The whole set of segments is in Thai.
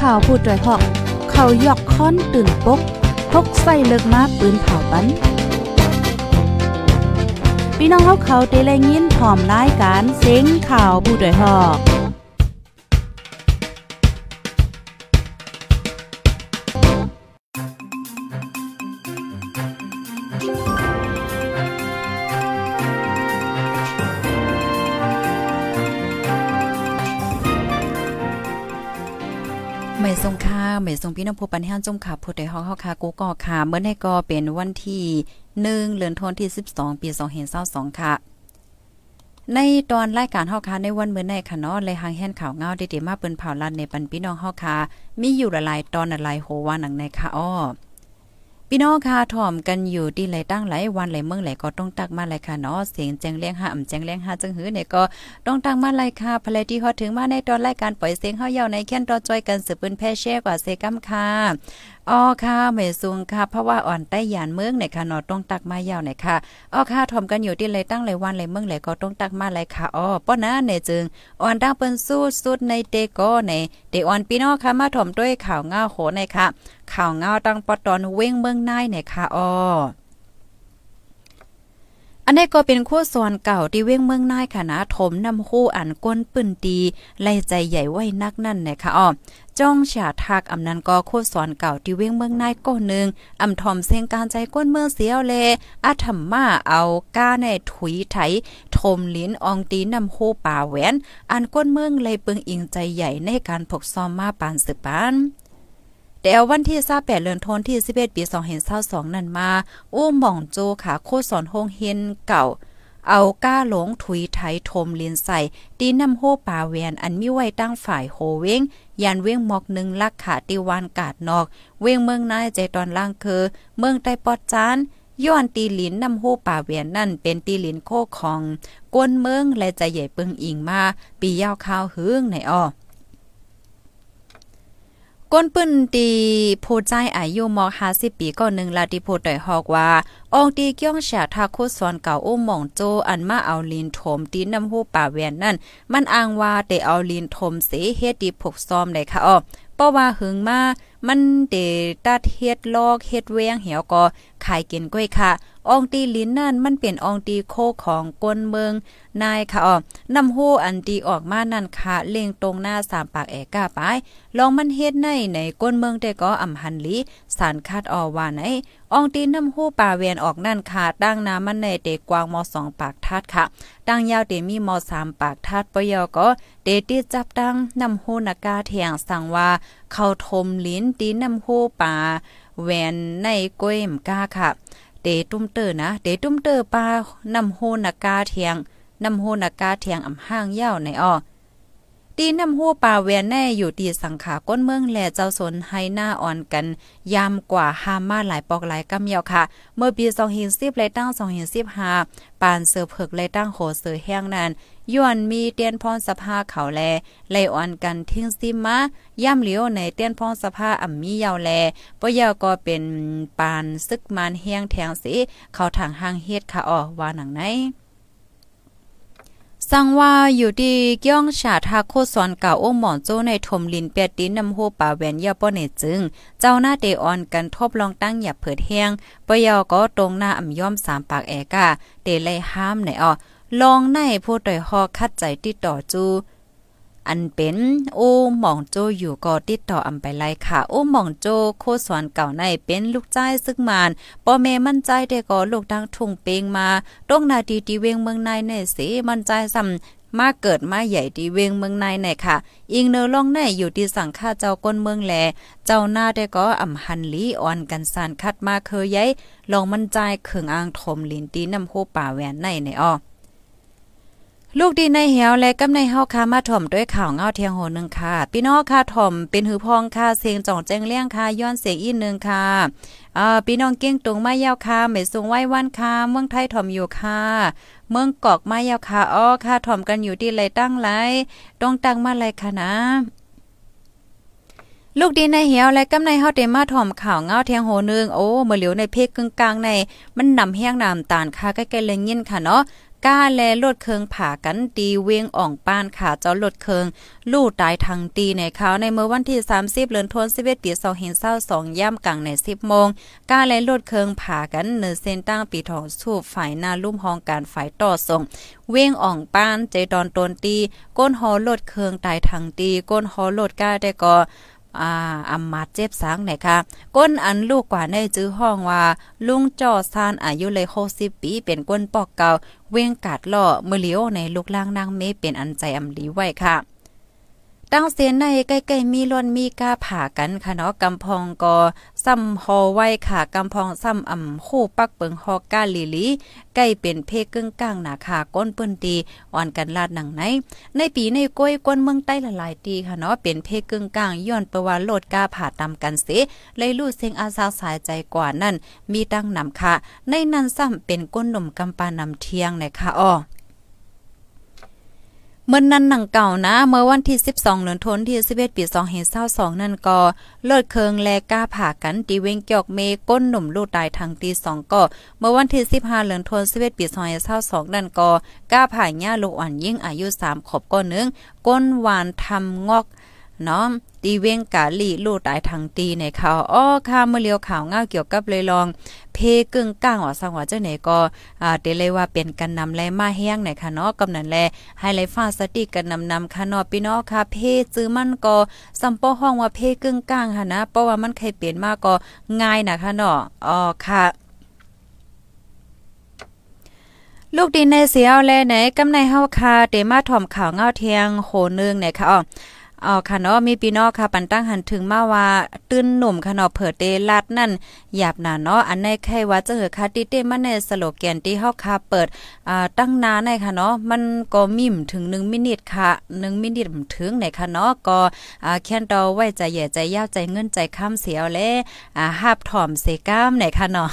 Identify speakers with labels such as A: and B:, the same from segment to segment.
A: ข่าวผู้ด้วยหอก เขายอกค้อนตื่นปกพกใส่เลิกมาปืนเผาปันพี่น้องเขาเขาเตะแลยินพร้อมรายการเสียงข่าวผู้ด้วยหอก ไม่ทรงค่าไม่ทรงพี่น้องผู้ปันแห้งจมขาผู้ใดฮอกเฮาคากูก่อค่ะเมื่อในก็เป็นวันที่1เดือนธันวาคมที่ 12 ปี2022ค่ะ ในตอนรายการเฮาคาในวันเมื่อในค่ะเนาะเลยหางแห่นข่าวเงาได้ๆมาเปิ้นเผาลันในปันพี่น้องเฮาคามีอยู่หลายๆตอนหลายโหว่าหนังในค่ะอ้อ พี่น้องค่ะถ่อมกันอยู่ที่ไหลตั้งไหลวันไหลเมืองไหลก็ต้องตักมาไหลค่ะเนาะเสียงแจงเลี้ยงหาอ่ำแจงเลี้ยงห้าจังหือเนี่ยก็ต้องตักมาไหลค่ะภรรยที่ฮอดถึงมาในตอนรายการปล่อยเสียงเฮาเยาวในแค้นรอจอยกันสืบปืนแพ่แช่กว่าเซกัมค่ะอ๋อค่ะเมซุงค่ะ เพราะว่าอ่อนใต้ยานเมืองเนี่ยค่ะนอต้องตักมายาวเนี่ยค่ะอ๋อค่ะถ่อมกันอยู่ที่เลยตั้งไหลวันไหลเมืองไหลก็ต้องตักมาหลค่ะอ๋อป้อนะเนี่ยจึงอ่อนตั้งเปิ้นสู้สุดในเตก็ในเตอ่อนพี่น้องค่ะมาถอมด้วยข่าวง้าโหในค่ะข่าวเงาตั้งปอตอนเว้งเมืองนายเนี่ยค่ะอ๋อ อันนี้ก็เป็นคู่สอนเก่าที่เว้งเมืองนายค่ะนะถมนำคู่อันก้นปืนตีไล่ใจใหญ่ไว้นักนั่นนะคะอ้อจ้องฉาทักอำนันก็โคสอนเก่าที่เว้งเมืองนายก้นนึงอำทอมเสียงการใจก้นเมืองเสียวเลอาธรรมาเอาก้าในถุยไถทมลิ้นอองตีนำโคป่าแหวน อันก้นเมืองเลยเปิงอิงใจใหญ่ในการพกซ้อมมาปานสืบปาน แต่วันที่28เดือนธันวาคมที่11ปี2022นั่นมา อู้หม่องโจขาโคสอนโฮงเฮนเก่า เอาก้าหลงถุยไถทมเลินใส่ ตีน้ำโฮป่าแวนอันมีไว้ตั้งฝ่ายโฮเว้งยันเว้งหมอกหนึ่งลักขาติวานกาดนอก เว้งเมืองนายใจตอนล่างคือ เมืองใต้ปอดจานย้อนตีหลินน้ำโฮป่าเวียนนั่นเป็นตีหลินโคของ กวนเมืองและใจใหญ่เปิงอิงมา ปียาวข้าวหึงในอ้อ ก้นปื้นตีผู้ใจอายุมอก50ปีก็หนึ่งลาติโพดอยฮอกว่าองตีเกี้ยงฉาทาโคสอนเก่าอุ้มหม่องโจอันมาเอาลีนถมตีน้ำหูป่าแวนนั่น มันอ้างว่าได้เอาลีนถมเสเฮ็ดดีผกซ้อมได้ค่ะอ้อเพราะว่าหึงมา มันเดตัดเฮ็ดลอกเฮ็ดเวียงเหี่ยวก็ขายกินก้อยค่ะ อองตีลิ้นนั่นมันเป็นอองตีโคของกวนเมืองนายค่ะอ๋อนำโฮอันตีออกมานั่นค่ะเล็งตรงหน้าสามปากแอกก้าไปลองมันเฮ็ดในในก้นเมืองแต่ก็อ่ำหันลีสารคาดออว่าไหนอองตีน้ำโฮป่าเวียนออกนั่นค่ะดังน้ำมันในเตกวางมอสองปากทัดค่ะดังยาวเตมีมอสามปากทัดปยอก็เตติจับดังน้ำโฮนากาเทียงสั่งว่าเข้าทมลิ้นตีน้ำโฮป่าแวนในก้วยมก้าค่ะ เตตุ้มเตอร์นะเตตุ้มเตอร์ปลานำโฮนากาเทียงนำโฮนากาเทียงอ่ำห้างเย้าในอ้อ ตีนำหัวป่าแวนแน่อยู่ตีสังขาก้นเมืองแลเจ้าสนให้หน้าอ่อนกัน ยามกว่าหามมาหลายปอกหลายกำเยาวค่ะ เมื่อปี2010และตั้ง2015ปานเสือเผิกและตั้งโหเสือแห้งนั้นย้อนมีเตียนพรสภาเขาแลไลอ่อนกันทิ้งซิมาย่ำเหลียวในเตียนพรสภาอ่ำมียาวแลปยาวก็เป็นปานซึกมันแห้งแทงสิเขาทางห้างเฮ็ดค่ะอ๋อว่าหนังไหน สั่งว่าอยู่ดีเกี้ยงฉาทาโคสอนเก่าโอ้หมอนโจในถมลินเปียดินนำโฮป่าแหวนยาป้อเนจึง เจ้าหน้าเดออนกันทบลองตั้งหยับเผิดแห้งปยอก็ตรงหน้าอ่ำย่อมสามปากแอกาเดเลยห้ามไหนอ่อลองในผู้ต่อยหอคัดใจติดต่อจู อันเป็นโอ้หม่องโจอยู่ก็ติดต่ออำไปไล่ค่ะ โอ้หม่องโจโคสอนเก่าในเป็นลูกจ้ายซึกมานป้อแม่มั่นใจได้ก็ลูกดังทุ่งเปงมาตรงนาทีที่เวงเมืองในในสิมั่นใจซ้ำมาเกิดมาใหญ่ที่เวงเมืองในไหนค่ะ อิงเนอลองในอยู่ที่สังฆาเจ้าก้นเมืองแหลเจ้าหน้าได้ก็อ่ำหันลีอ่อนกันสานคัดมาเคยย้ายลองมันใจเข่งอ่างถมลินตีน้ำโคป่าแหวนในในอ้อ ลูกดีในเหีวและกำในเฮาคามาถ่อมด้วยข่าวเงาเทียงโหนึงค่ะ พี่น้องค่ะถ่อมเป็นหือพองค่ะเสียงจ่องแจ้งเลี้ยงค่ะย้อนเสียงอีกนึงค่ะอ่าพี่น้องเก้งตุงมายาวค่ะไม่สูงไว้วันค่ะเมืองไทยถ่อมอยู่ค่ะ เมืองกอกมายาวค่ะอ้อค่ะถ่อมกันอยู่ที่ไรตั้งไรต้องตั้งมาไรค่ะนะลูกดีในเหียวและกำในเฮาเตมาถ่อมข่าวเงาเทียงโหนึงโอ้เมื่อเหลียวในเพกกึ่งกลางในมันนำแห้งน้ำตาลค่ะใกล้ๆเลยยินค่ะเนาะ ก้าแลลดเคืองผ่ากันตีเวียงอ่องป้านค่ะเจ้าลดเคืองลู่ตายทางตีในเขาในเมื่อวันที่ 30เดือนธันวาคมปี2522ย่ำกลางใน 10โมงก้าแลลดเคืองผ่ากันเนือเส้นตั้งปีทองสูบฝ่ายหน้าลุ่มห้องการฝ่ายต่อส่ง เวียงอ่องป้านใจตอนตนตีก้นหอลดเคืองตายทางตีก้นหอลดก้าได้ก็อ่าอำมาเจ็บสางไหนคะก้นอันลูกกว่าในจื้อห้องว่า ลุงจอซานอายุเลย60ปี เป็นก้นปอกเก่าเวงกาดล่อมือเลียวในลูกล่างนางเมเป็นอันใจอำลีไว้ค่ะ ตั้งเสียนในใกล้ๆมีล้นมีกาผ่ากันค่ะเนาะกำพองก็ซ้ำฮอไว้ค่ะกำพองซ้ำอ่ำคู่ปักเปิงฮอกาลีลีใกล้เป็นเพกึ่งกลางหนาค่ะก้นเปิ้นตีอ่อนกันลาดหนังไหน ในปีในก้อยก้นเมืองใต้ละลายตีค่ะเนาะเป็นเพกึ่งกลางย้อนประว่าโลดกาผ่าตามกันเสเลยลู่เสียงอาสาสายใจกว่านั่นมีตั้งนำค่ะ ในนั้นซ้ำเป็นก้นหนุ่มกำปานำเทียงในะคะอ้อ เมื่อนั้นหนังเก่านะ เมื่อวันที่ 12เดือนธันวาคมที่11ปี2522นั่นก็เลิศเคิงแลก้าผ่ากันตีเวงเกียกเมก้นหนุ่มลูกตายทางตี2ก็เมื่อวันที่ 15เดือนธันวาคม11ปี2522นั่นก็ก้าผ่าหญ้าลูกอ่อนยิ่งอายุ 3 ขบก็นึงก้นหวานทำงอก เนาะตีเวงกาลีลู่ตายทางตีในข่าวอ้อค่ะเมื่อเลียวข่าวเงาเกี่ยวกับเลยลอง เพกึ่งก้างว่าสังว่าเจ้าไหนก็อ่าเตเลยว่าเป็นกันนำแลมาแห้งในค่ะเนาะกำนันแลให้ไลฟ้าสติกันนำนำค่ะเนาะพี่น้องค่ะ เพซื้อมันก็สัมปอห้องว่าเพกึ่งก้างค่ะนะเพราะว่ามันเคยเปลี่ยนมาก็ง่ายนะคะเนาะอ๋อค่ะลูกดินในเสียวแลไหนกำในเฮาคาเตมาถ่อมข่าวเงาเทียงโหนึงเนี่ยค่ะอ๋อ อ๋อค่ะเนาะมีพี่น้องค่ะปันตั้งหันถึงมาว่าตื้นหนุ่มค่ะเนาะเผิดเตลัดนั่นหยาบหนาเนาะอันในใครว่าจะเหอค่ะติเตมันในสโลแกนที่เฮาค่ะเปิดอ่าตั้งนานในค่ะเนาะมันก็มิ่มถึง1มินิทค่ะ1มินิทถึงในค่ะเนาะก็อ่าแค่นดอไว้ใจแย่ใจยาวใจเงินใจค้ำเสียวแลอ่าหาบถ่อมเสก้ามในค่ะเนาะ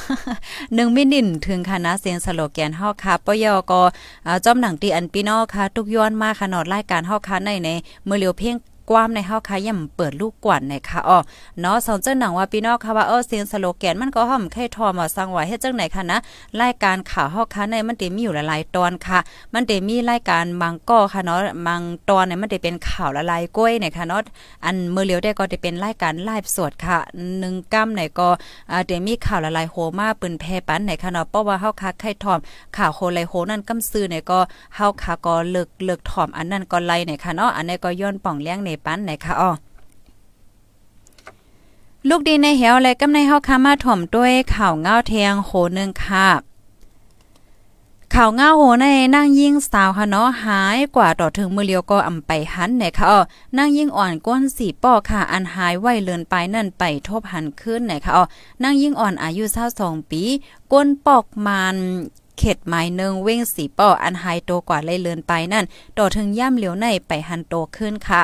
A: 1มินิทถึงค่ะนะเสียงสโลแกนเฮาค่ะปยก็อ่าจอมหนังตีอันพี่น้องค่ะทุกย้อนมาค่ะเนาะรายการเฮาค่ะในในเมื่อเลียวเพียง กว้ามในเฮาค่ะย่ำเปิดลูกกวนนะคะอ๋อเนาะสองเจ้าหนังว่าพี่น้องค่ะว่าเออเสียงสโลแกนมันก็ห่อมไข่ทอมาสร้างไว้เฮ็ดจังไหนคะนะรายการข่าวเฮาค่ะในมันได้มีอยู่หลายๆตอนค่ะ มันได้มีรายการบางก้อค่ะเนาะบางตอนเนี่ยมันได้เป็นข่าวละลายก้อยเนี่ยค่ะเนาะอันเมื้อเลียวได้ก็ได้เป็นรายการไลฟ์สดค่ะ1กัมไหนก็อ่าได้มีข่าวละลายโหมาปืนแพปันไหนค่ะเนาะเพราะว่าเฮาค่ะไข่ทอม ข่าวโคไลโหนั่นกำซื้อเนี่ยก็เฮาค่ะก็เลิกเลิกถอมอันนั้นก็ไล่เนี่ยค่ะเนาะอันนี้ก็ย้อนป่องเลี้ยงในปันไหนค่ะอ๋อลูกดีในเหวและกำในเฮาคามาถ่อมด้วยข่าวเงาเทียงโหนึงค่ะข่าวเงาโหในนั่งยิ่งสาวค่ะเนาะหายกว่าต่อถึงมือเลียวก็อำไปหันเนี่ยค่ะอ๋อนั่งยิ่งอ่อนก้นสีปอค่ะอันหายไวเลินไปนั่นไปทบหันขึ้นเนี่ยค่ะอ๋อนั่งยิ่งอ่อนอายุ22ปีก้นปอกมันเข็ดไม้เนึงเว้งสีปออันหายโตกว่าเลยเลินไปนั่นต่อถึงย่ำเหลียวในไปหันโตขึ้นค่ะ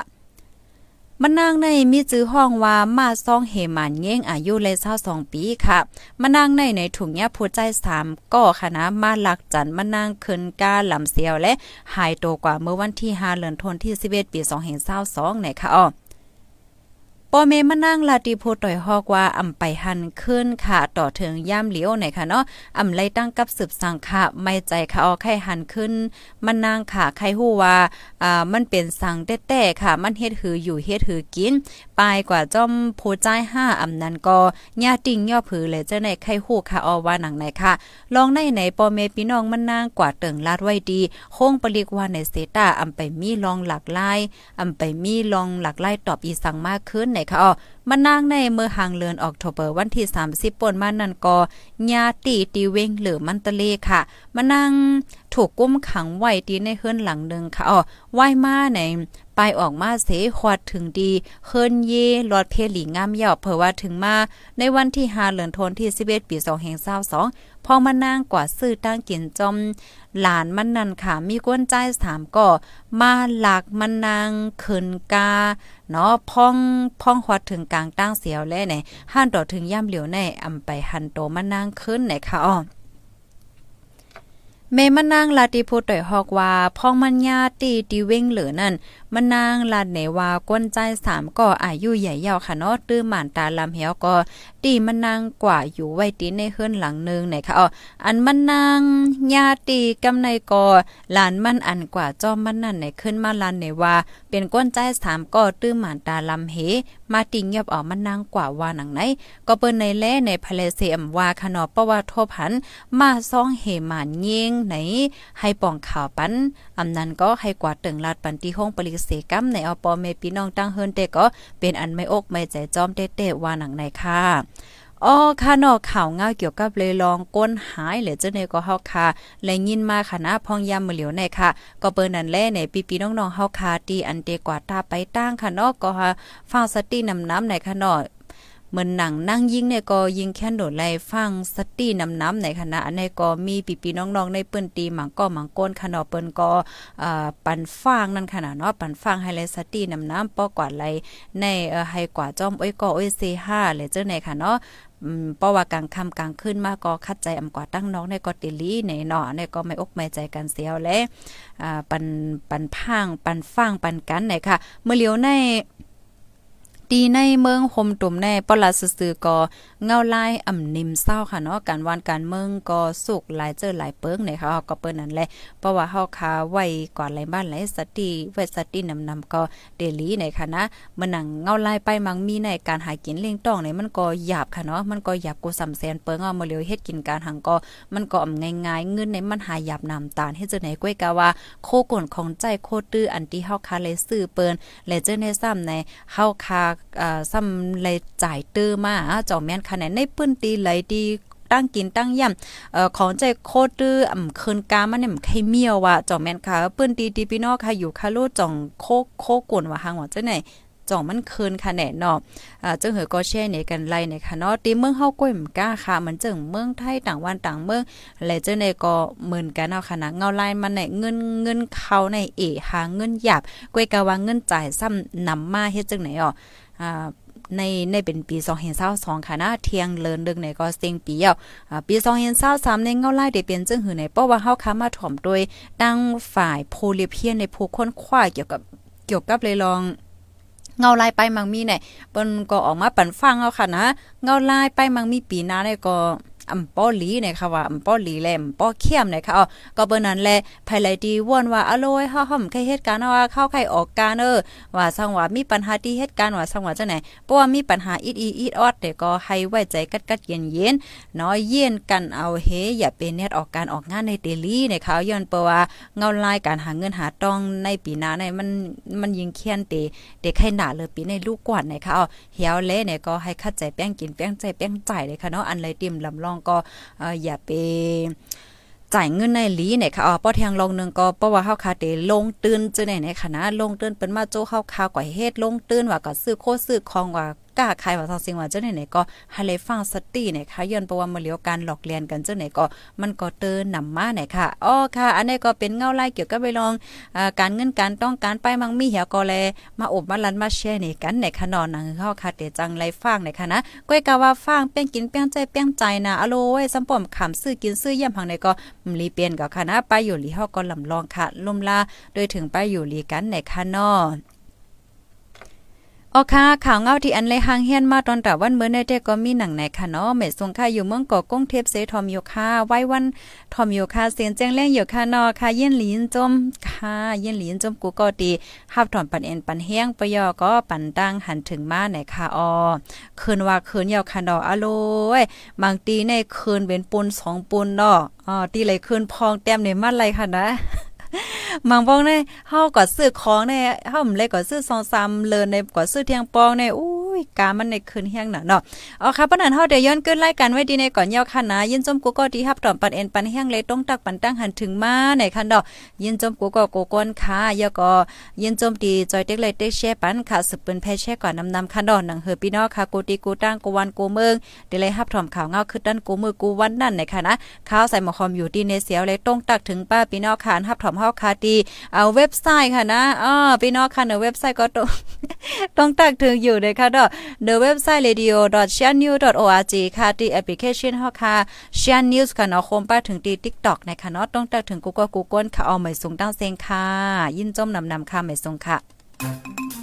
A: มันนางในมีจื้อห้องว่ามาซ่องเฮมันเง้งอายุเลย22ปีค่ะมันนางในในถุงเงี้ยผู้ใจ3ก็ค่ะนะมาหลักจันมันนางขึ้นกาลำเสียวและหายตัวกว่าเมื่อวันที่5เดือนธันวาคมที่11ปี2022ในค่ะอ้อ ปอเมมานั่งลาติโพต่อยฮอกว่าอำไปหันขึ้นค่ะ ต่อถึงย่ามเหลียวไหนค่ะเนาะอำไล่ตั้งกับสืบสังค่ะ ไม่ใจค่ะออไข่หันขึ้นมันนางค่ะใครฮู้ว่าอ่ามันเป็นสังแต้ๆค่ะ มันเฮ็ดหืออยู่เฮ็ดหือกินปายกว่าจอมโพใจ5อำนั้นก็ญาติ่งย่อผือเลยเจ้าในใครฮู้ค่ะออว่าหนังไหนค่ะ ลองในไหนปอเมพี่น้องมันนางกว่าเติงลาดไว้ดีโค้งปลิกว่าในเซตาอำไปมีลองหลากหลายอำไปมีลองหลากหลายตอบอีสังมากขึ้นในค่ะอ๋อมันนางในเมื่อหางเลือนออกโทเบอร์วันที่ 30ป่นมานั่นก็ญาติตีเวงหรือมันตะเลค่ะมันนางถูกกุ้มขังไว้ตีในเฮือนหลังหนึ่งค่ะอ๋อไหว้มาในไปออกมาเสขวดถึงดีเฮินเยลอดเพลีงามยาวเผื่อว่าถึงมาในวันที่5เดือนธันวาคมที่11ปี2522พอมานางกว่าซื้อตั้งกินจอมหลานมันนั่นค่ะมีกวนใจถามก็มาหลักมันนางเขินกาเนาะพ่องพ่องฮอดถึงกลางตั้งเสียวแลไหนห้านต่อถึงย่ำเหลียวในอำไปหันโตมันนางขึ้นไหนค่ะอ้อเมมันนางลาติพูดต่อยฮอกว่าพ่องมันญาตีตีเว้งเหลือนั่น มันนางลาดเนว่าก้นใจสามก็อายุใหญ่ยาวค่ะเนาะตื้อหมานตาลำเหียวก็ตีมันนางกว่าอยู่ไว้ตีในเฮือนหลังนึงไหนค่ะอ๋ออันมันนางญาตีกำในก็หลานมันอันกว่าจอมมันนั่นไหนขึ้นมาลานในว่า เป็นก้นใจสามก็ตื้อหมานตาลำเหมาติงเงียบออกมันนางกว่าว่าหนังไหน ก็เปิ้นในแลในพะเลเซียมว่าขนอประว่าทบหัน มาซ่องเหหมานยิงไหน ให้ป่องข่าวปันอำนั้นก็ให้กว่าตึงลาดปันที่ห้องปริเสกัมในอปอเมพี่น้องตั้งเฮินเตก็เป็นอันไม่อกไม่ใจจอมเตๆว่าหนังในค่ะอ๋อค่ะนอกข่าวเงาเกี่ยวกับเลยลองก้นหายหรือเจ้าเนก็เฮาค่ะและยินมาค่ะนะพองยามมือเหลียวในค่ะ ก็เปิ้นนั่นแลในปีปีน้องๆเฮาค่ะตีอันเตกว่าตาไปตั้งค่ะนอกก็ฟังสตินำน้ำในค่ะนาะ เหมือนหนังนั่งยิงเนี่ยก็ยิงแค่นโดดไล่ฟังสตี้นำน้ำในคณะในก็มีปีปีน้องๆในเปิ้นตีหมังก็หมังก้นขนาดเปิ้นก็อ่าปันฟางนั่นขนาดเนาะปันฟางให้ไลสตี้นำน้ำปอกว่าไลในเออให้กว่าจอมอ้อยก็อ้อยเซ5เลยเจ้าในค่ะเนาะเพราะว่ากลางค่ำกลางคืนมาก็คัดใจอำกว่าตั้งน้องในก็ติลีในเนาะในก็ไม่อกไม่ใจกันเสียวและปันปันพังปันฟังปันกันไหนค่ะ เมื่อเลียวในีในเมืองโฮมตุ่มในปลาซื่อๆก็เงาลายอ่ำนิมเศร้าค่ะเนาะการวานการเมืองก็สุกหลายเจอหลายเปิ้งในค่ะก็เปิ้นนั่นแหละเพราะว่าเฮาคาไว้กว่าหลายบ้านหลายสติเวสตินำนำก็เดลีในค่ะนะมันหนังเงาลายไปมังมีในการหากินเลี้ยงต้องเนี่ยมันก็หยาบค่ะเนาะมันก็หยาบกูสำแสนเปิ้งเอามาเลียวเฮ็ดกินการหังก็มันก็อ่ำง่ายๆเงินในมันหาหยาบนำตาลเฮ็ดจังไหนก้วยกะว่าโคก่นของใจโคตื้ออันที่เฮาคาเลยซื้อเปิ้นและเจอในซ้ำในเฮาคาซ้ำเลยจ่ายตื้อมาจอมแม่นคะแนนในปื้นตีไหลดีตั้งกินตั้งย่ำเอ่อของใจโคตรอ่ำคืนกามันเนี่ยใครเมียวว่ะจ่อแม่นค่ะปื้นตีตีพี่น้องค่ะอยู่คาโลจ่องโคโคกวนว่าหางว่าจังไหนจ่องมันคืนค่ะแน่เนาะอ่าจังเหอก็แช่ในกันไล่ในค่ะเนาะตีเมืองเฮาก้อยมก้าค่ะมันจึงเมืองไทยต่างวันต่างเมืองและจังในก็เหมือนกันเอาค่ะนะเงาไล่มันในเงินเงินเขาในเอหาเงินหยาบก้อยกะว่าเงินจ่ายซ้ำนำมาเฮ็ดจังไหนอ่อ อ่าในในเป็นปี2022ค่ะนะเที่ยงเลินดึงในก็เซ็งปีอะปี2023ในเงาไล่ได้เป็นจึงหือในเพราะว่าเฮาค้ามาถ่อมโดยตั้งฝ่ายโพลิเพียนในผู้ค้นคว้าเกี่ยวกับเกี่ยวกับเลยลองเงาลายไปมังมีเนี่ยเปิ้นก็ออกมาปั่นฟังเอาค่ะนะเงาลายไปมังมีปีหน้าเนี่ยก็ อำป้อหลีนี่ยค่ะว่าอำป้อหลีแลมป้อเข้มนี่ยค่ะอ๋อก็เบิ่นั้นแลภายไลดีว่นว่าอโลยเฮาห่มใครเหตุการณ์ว่าเข้าใครออกการเออว่าสังว่ามีปัญหาที่เหตุการณ์ว่าสังว่าจังไหนเพราะว่ามีปัญหาอีดอีอีดออดเดี๋ยวก็ให้ไว้ใจกัดกัดเย็นเย็นน้อยเย็นกันเอาเฮอย่าเป็นเน็ตออกการออกงานในเดลี่ในข่าย้อนเปว่าเงาลายการหาเงินหาตองในปีหน้าในมันมันยิงเคียนเตเด็กให้หนาเลยปีในลูกกวาดในค่ะอ๋อเหี่ยวเละเนี่ยก็ให้คัดใจแป้งกินแป้งใจแป้งใจเลยค่ะเนาะอันเลยติ่มลำลองก็อย่าไปจ่ายเงินในหลีเนี่ยค่ะอ๋อป้อแทงลงนึงก็เพราะว่าเฮาคาเตลงตื่นจังไหนในคณะลงตื่นเป็นมาโจเฮาคากว่าเฮ็ดลงตื่นว่าก็ซื้อโคซื้อของว่า กล้าขายว่าทองสิงว่าเจ้าไหนก็ให้เลฟังสติเนี่ยค่ะย้อนประว่ามาเลียวการหลอกเลียนกันเจ้าไหนก็มันก็เตือนนำมาเนี่ยค่ะอ๋อค่ะ อันนี้ก็เป็นเงาไล่เกี่ยวกับไปลองการเงินการต้องการไปมังมีเหี่ยก็แลมาอบมาลันมาแชร์นี่กันในค่ะนอนนังเฮาค่ะเตจังไล่ฟังในค่ะนะก้อยกะว่าฟังเปี้ยงกินเปี้ยงใจเปี้ยงใจนะอโลไว้สัมปอมขำซื้อกินซื้อย่ำพังในก็ลีเปลี่ยนก็ค่ะนะไปอยู่ลีเฮาก็ลำลองค่ะลมลาโดยถึงไปอยู่ลีกันในค่ะนอ ออค่ะข่าวเงาที่อันเลยหางเฮียนมาตอนแต่วันเมื่อในเด็ก็มีหนังไหนค่ะเนาะเมสงค่ะอยู่เมืองก่อก้งเทพเซทอมโยค่ะไว้วันทอมโยค่ะเสียงแจ้งแรงอยู่ค่ะเนาะค่ะเย็นหลีนจมค่ะเย็นหลีนจมกูก็ดีฮับถอนปันเอ็นปันเฮียงปยอก็ปันตั้งหันถึงมาไหนค่ะออคืนว่าคืนยาวค่ะเนาะอะโลยบางตีในคืนเป็นปูน2ปูนเนาะอ๋อตีเลยคืนพองแต้มในมัดไรค่ะนะ มังปองในเฮาก็ซื้อของในเฮาเลยก็ซื้อ2-3เลินในก็ซื้อเที่ยงปองในอู้ ยกามันในคืนเฮียงน่ะเนาะเอาค่ะปนนั้นเฮาได้ย้อนเกินรายการไว้ดีในก่อนยาวค่ะนะยินจมกูก็ที่ฮับตอมปันเอ็นปันเฮียงเลยต้องตักปันตั้งหันถึงมาในคันดอกยินจมกูก็โกกวนค่ะยาก็ยินจมดีจอยเต็กเลยเต็กแช่ปันค่ะสืบเปิ้นแพ่แช่ก่อนนำนำคันดอกหนังเฮอพี่น้องค่ะกูตีกูตั้งกูวันกูเมืองได้เลยฮับถอมข่าวเงาคือดันกูมือกูวันนั่นในค่ะนะข้าวใส่หมอคอมอยู่ดีในเสียวเลยต้องตักถึงป้าพี่น้องค่ะฮับถอมเฮาค่ะดีเอาเว็บไซต์ค่ะนะอ๋อพี่น้องค่ะในเว็บไซต์ก็ต้องต้องตักถึงอยู่เลยค่ะดอก the website radio s h a n e w s o r g ค่ะที่แอปพลิเคชันเฮาค่ะ Share News ค่ะเนาะโคมป้าถึงที่ TikTok นะคะเนาะต้องตักถึง Google Google ค่ะเอาไม่สูงตั้งเซงค่ะ ยินจมนำนำค่ะหม่สูงค่ะ